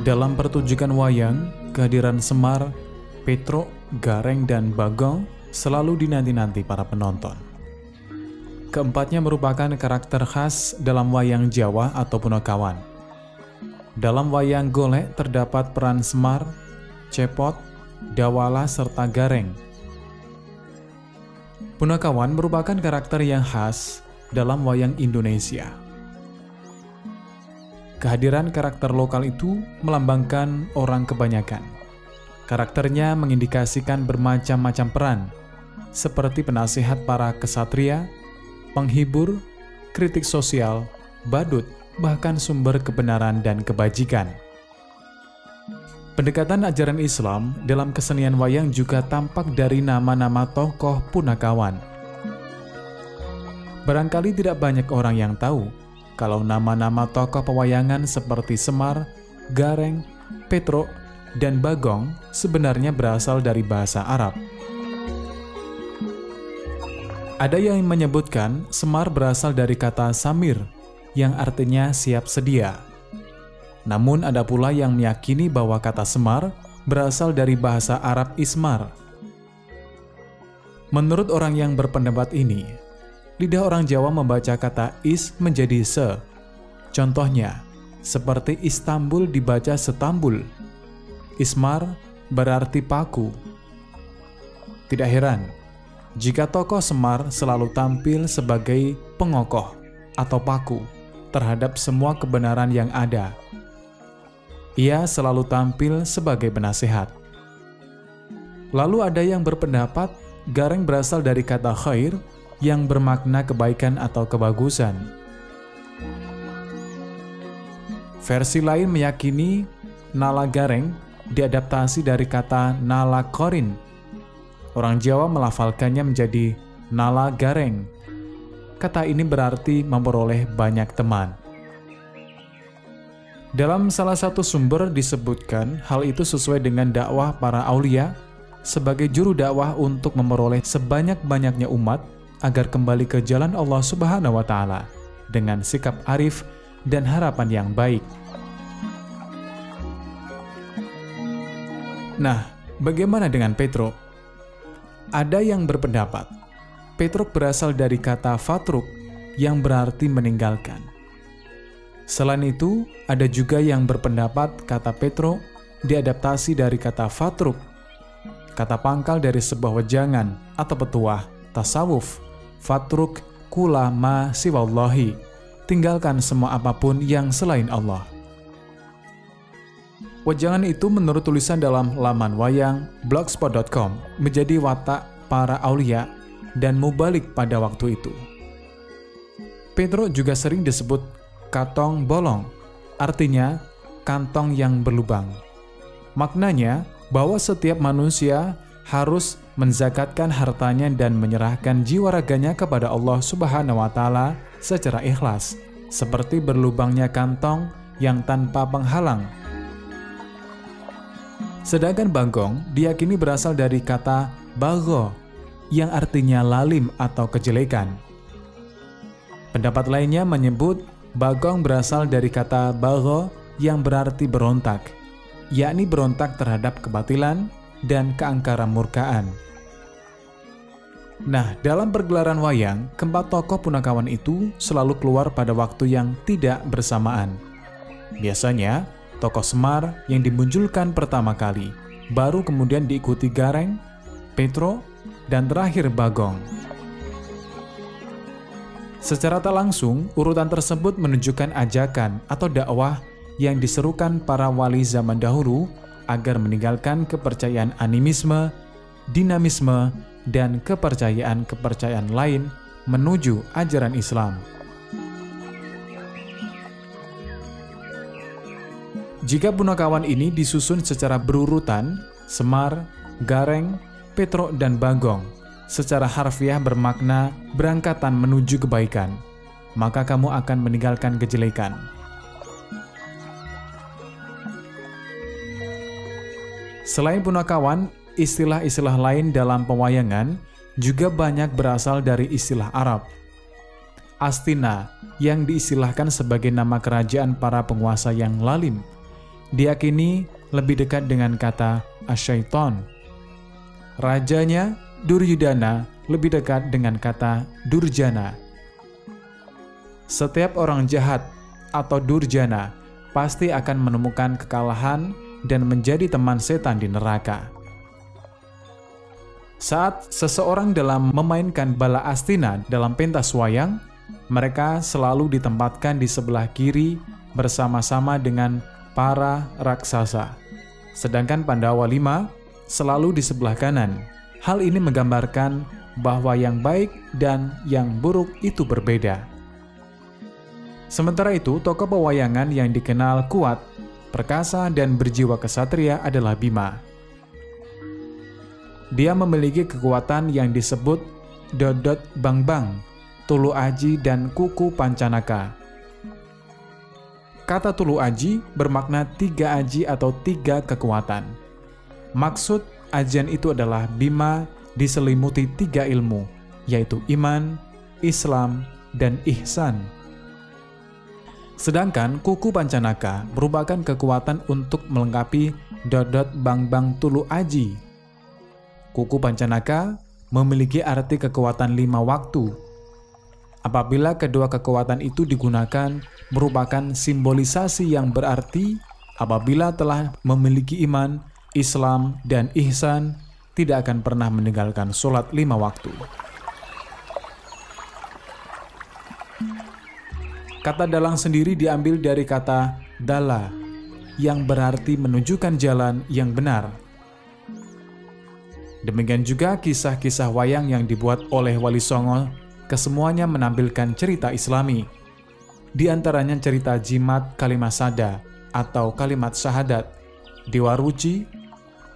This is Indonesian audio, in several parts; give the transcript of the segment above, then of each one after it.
Dalam pertunjukan wayang, kehadiran Semar, Petro, Gareng, dan Bagong selalu dinanti-nanti para penonton. Keempatnya merupakan karakter khas dalam wayang Jawa atau Punakawan. Dalam wayang golek terdapat peran Semar, Cepot, Dawala, serta Gareng. Punakawan merupakan karakter yang khas dalam wayang Indonesia. Kehadiran karakter lokal itu melambangkan orang kebanyakan. Karakternya mengindikasikan bermacam-macam peran, seperti penasihat para kesatria, penghibur, kritik sosial, badut, bahkan sumber kebenaran dan kebajikan. Pendekatan ajaran Islam dalam kesenian wayang juga tampak dari nama-nama tokoh punakawan. Barangkali tidak banyak orang yang tahu kalau nama-nama tokoh pewayangan seperti Semar, Gareng, Petro, dan Bagong sebenarnya berasal dari bahasa Arab. Ada yang menyebutkan Semar berasal dari kata Samir, yang artinya siap sedia. Namun ada pula yang meyakini bahwa kata Semar berasal dari bahasa Arab Ismar. Menurut orang yang berpendapat ini, lidah orang Jawa membaca kata is menjadi se. Contohnya, seperti Istanbul dibaca Setambul. Ismar berarti paku. Tidak heran jika tokoh Semar selalu tampil sebagai pengokoh atau paku terhadap semua kebenaran yang ada. Ia selalu tampil sebagai penasehat. Lalu ada yang berpendapat Gareng berasal dari kata khair yang bermakna kebaikan atau kebagusan. Versi lain meyakini Nala Gareng diadaptasi dari kata Nala Korin Orang Jawa melafalkannya menjadi nala gareng. Kata ini berarti memperoleh banyak teman. Dalam salah satu sumber disebutkan hal itu sesuai dengan dakwah para aulia sebagai juru dakwah untuk memperoleh sebanyak-banyaknya umat agar kembali ke jalan Allah Subhanahu wa taala dengan sikap arif dan harapan yang baik. Nah, bagaimana dengan Petro? Ada yang berpendapat, Petruk berasal dari kata fatruk yang berarti meninggalkan. Selain itu, ada juga yang berpendapat kata Petro diadaptasi dari kata fatruk, kata pangkal dari sebuah wejangan atau petuah, tasawuf, fatruk, kula ma siwallahi, tinggalkan semua apa pun yang selain Allah. Wejangan itu menurut tulisan dalam laman wayang blogspot.com menjadi watak para aulia dan mubalik pada waktu itu. Pedro juga sering disebut katong bolong, artinya kantong yang berlubang. Maknanya bahwa setiap manusia harus menzakatkan hartanya dan menyerahkan jiwa raganya kepada Allah Subhanahu wa taala secara ikhlas, seperti berlubangnya kantong yang tanpa penghalang Sedangkan Banggong diyakini berasal dari kata bago yang artinya lalim atau kejelekan. Pendapat lainnya menyebut Bagong berasal dari kata bago yang berarti berontak, yakni berontak terhadap kebatilan dan keangkaran murkaan. Nah, dalam pergelaran wayang, keempat tokoh punakawan itu selalu keluar pada waktu yang tidak bersamaan. Biasanya, tokoh Semar yang dimunculkan pertama kali, baru kemudian diikuti Gareng, Petro, dan terakhir Bagong. Secara tak langsung, urutan tersebut menunjukkan ajakan atau dakwah yang diserukan para wali zaman dahulu agar meninggalkan kepercayaan animisme, dinamisme, dan kepercayaan-kepercayaan lain menuju ajaran Islam. Jika punakawan ini disusun secara berurutan, Semar, Gareng, Petro, dan Bagong, secara harfiah bermakna berangkatan menuju kebaikan, maka kamu akan meninggalkan kejelekan. Selain punakawan, istilah-istilah lain dalam pewayangan juga banyak berasal dari istilah Arab. Astina yang diistilahkan sebagai nama kerajaan para penguasa yang lalim, diakini lebih dekat dengan kata asyaiton. Rajanya, Duryudana, lebih dekat dengan kata durjana. Setiap orang jahat atau durjana pasti akan menemukan kekalahan dan menjadi teman setan di neraka. Saat seseorang dalam memainkan bala astina dalam pentas wayang, mereka selalu ditempatkan di sebelah kiri bersama-sama dengan para raksasa. Sedangkan Pandawa lima selalu di sebelah kanan. Hal ini menggambarkan bahwa yang baik dan yang buruk itu berbeda. Sementara itu, tokoh pewayangan yang dikenal kuat, perkasa, dan berjiwa kesatria adalah Bima. Dia memiliki kekuatan yang disebut Dodot Bang Bang, Tulu Aji, dan Kuku Pancanaka. Kata Tulu Aji bermakna tiga aji atau tiga kekuatan. Maksud ajian itu adalah Bima diselimuti tiga ilmu, yaitu iman, Islam, dan ihsan Sedangkan kuku Pancanaka merupakan kekuatan untuk melengkapi Dodot Bang Bang Tulu Aji. Kuku Pancanaka memiliki arti kekuatan lima waktu. Apabila kedua kekuatan itu digunakan, merupakan simbolisasi yang berarti apabila telah memiliki iman, Islam, dan ihsan, tidak akan pernah meninggalkan sholat lima waktu. Kata dalang sendiri diambil dari kata dala, yang berarti menunjukkan jalan yang benar. Demikian juga kisah-kisah wayang yang dibuat oleh Wali Songo, kesemuanya menampilkan cerita islami. Di antaranya cerita jimat kalimat sada atau kalimat syahadat, Dewa Ruci,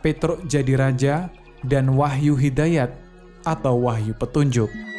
Petruk jadi raja, dan Wahyu Hidayat atau Wahyu Petunjuk.